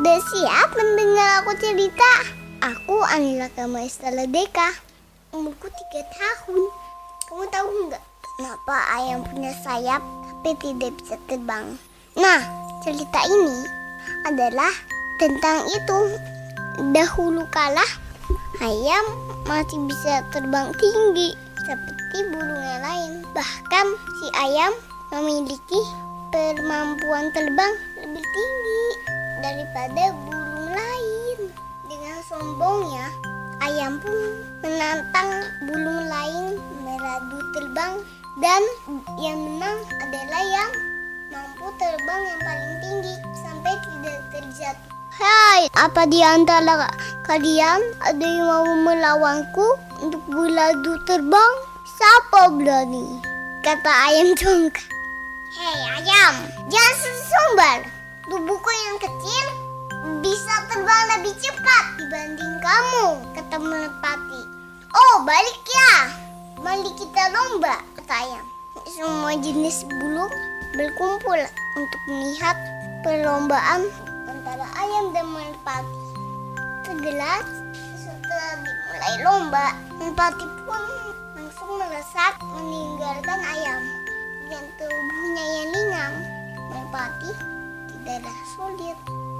Udah siap mendengar aku cerita? Aku Anila Kama Estela Deka. Umurku 3 tahun. Kamu tahu nggak kenapa ayam punya sayap tapi tidak bisa terbang? Nah, cerita ini adalah tentang itu. Dahulu kala ayam masih bisa terbang tinggi seperti burung yang lain. Bahkan si ayam memiliki kemampuan terbang lebih tinggi daripada burung lain. Dengan sombongnya, ayam pun menantang burung lain meradu terbang dan yang menang adalah yang mampu terbang yang paling tinggi sampai tidak terjatuh. Hai, apa di antara kalian ada yang mau melawanku untuk beradu terbang? Siapa berani? Kata ayam congkak. Hei ayam, jangan Tubuhku yang kecil bisa terbang lebih cepat dibanding kamu, kata Merpati. Oh, balik ya. Mari kita lomba, ayam. Semua jenis burung berkumpul untuk melihat perlombaan antara ayam dan merpati. Segelas setelah dimulai lomba, merpati pun langsung melesat meninggalkan ayam.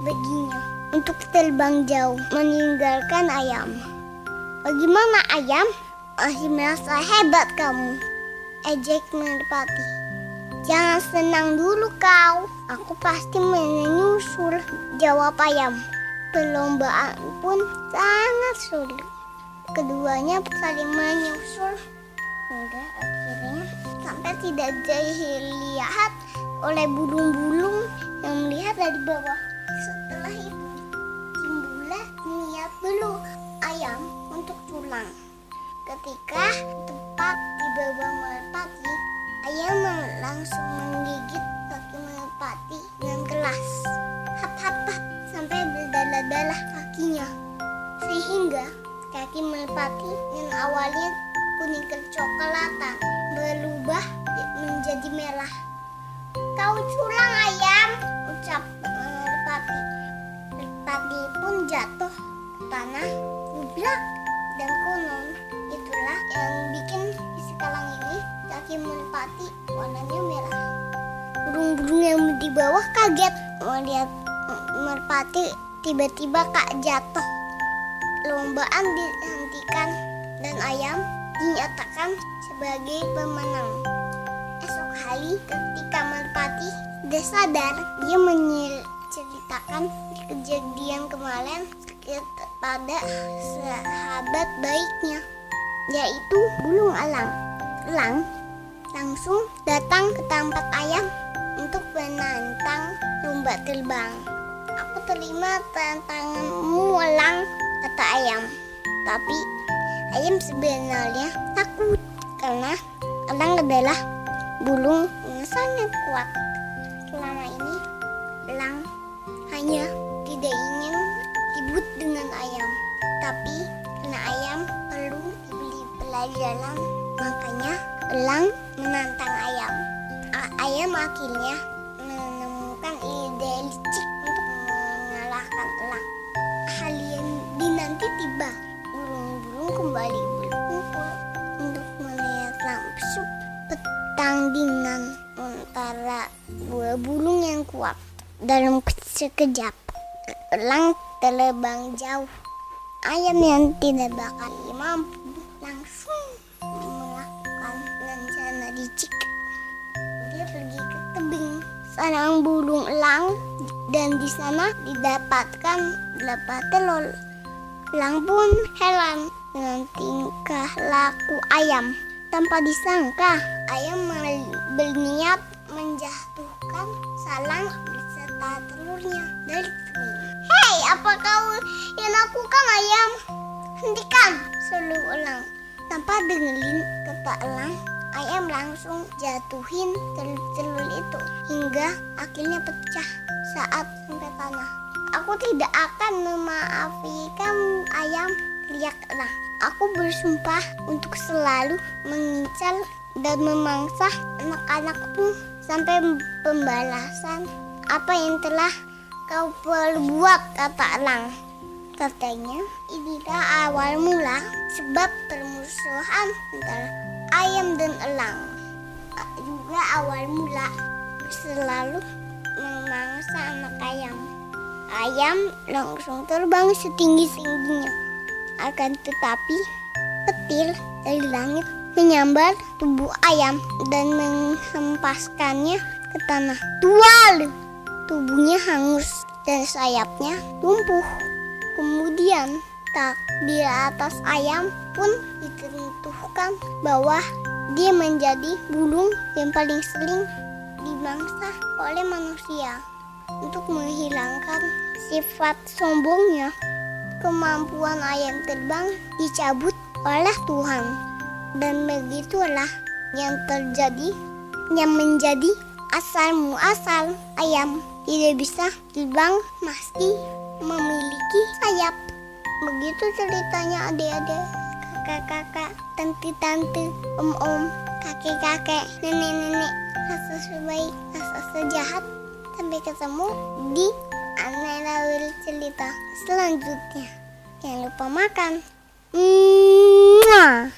Baginya untuk terbang jauh meninggalkan ayam. Bagaimana ayam? Masih merasa hebat kamu, ejek merpati. Jangan senang dulu kau, aku pasti menyusul, jawab ayam. Perlombaan pun sangat sulit. Keduanya saling menyusul hingga akhirnya sampai tidak dilihat oleh burung-burung yang melihat dari bawah. Setelah itu, timbullah niat dulu ayam untuk tulang. Ketika tepat di bawah merpati, ayam langsung menggigit kaki merpati dengan keras. Hap hap hap sampai berdarah-darah kakinya. Sehingga kaki merpati yang awalnya kuning kecoklatan berubah menjadi merah. Kau curang ayam, ucap merpati. Merpati pun jatuh ke tanah, gublak dan konon itulah yang bikin sekarang ini kaki merpati warnanya merah. Burung-burung yang di bawah kaget melihat merpati tiba-tiba kak jatuh. Lombaan dihentikan dan ayam dinyatakan sebagai pemenang. Esok hari ketika merpati sudah sadar, dia menceritakan kejadian kemarin kepada sahabat baiknya, yaitu burung elang. Elang langsung datang ke tempat ayam untuk menantang lomba terbang. Aku terima tantanganmu elang, kata ayam. Tapi ayam sebenarnya takut karena elang adalah burung yang sangat kuat. Selama ini elang hanya tidak ingin ribut dengan ayam. Tapi karena ayam perlu diberi pelajaran, makanya elang menantang ayam. Ayam akhirnya pertandingan antara dua burung yang kuat. Dalam sekejap, elang terbang jauh. Ayam yang tidak bakal mampu langsung melakukan rencana licik. Dia pergi ke tebing sarang burung elang dan di sana didapatkan delapan telur. Elang pun heran dengan tingkah laku ayam. Tanpa disangka, ayam berniat menjatuhkan salang beserta telurnya dari tebing. Hei, apa kau yang lakukan ayam? Hentikan, seru elang. Tanpa dengerin kata elang, ayam langsung jatuhin telur-telur itu hingga akhirnya pecah saat sampai tanah. Aku tidak akan memaafkan ayam, teriak elang. Aku bersumpah untuk selalu mengincar dan memangsa anak-anakmu sampai pembalasan apa yang telah kau perbuat kata elang? Katanya, inilah awal mula sebab permusuhan antara ayam dan elang. Juga awal mula selalu memangsa anak ayam. Ayam langsung terbang setinggi-tingginya. Akan tetapi, petir dari langit menyambar tubuh ayam dan menghempaskannya ke tanah. Tual! Tubuhnya hangus dan sayapnya lumpuh. Kemudian tak di atas ayam pun ditentukan bahwa dia menjadi burung yang paling sering dimangsa oleh manusia untuk menghilangkan sifat sombongnya. Kemampuan ayam terbang dicabut oleh Tuhan dan begitulah yang terjadi yang menjadi asal muasal ayam tidak bisa terbang meski memiliki sayap. Begitu ceritanya adik-adik, kakak-kakak, tante-tante, om-om, kakek-kakek, nenek-nenek, rasa sebaik, rasa sejahat. Sampai ketemu di Anela cerita selanjutnya. Jangan lupa makan. Mwah.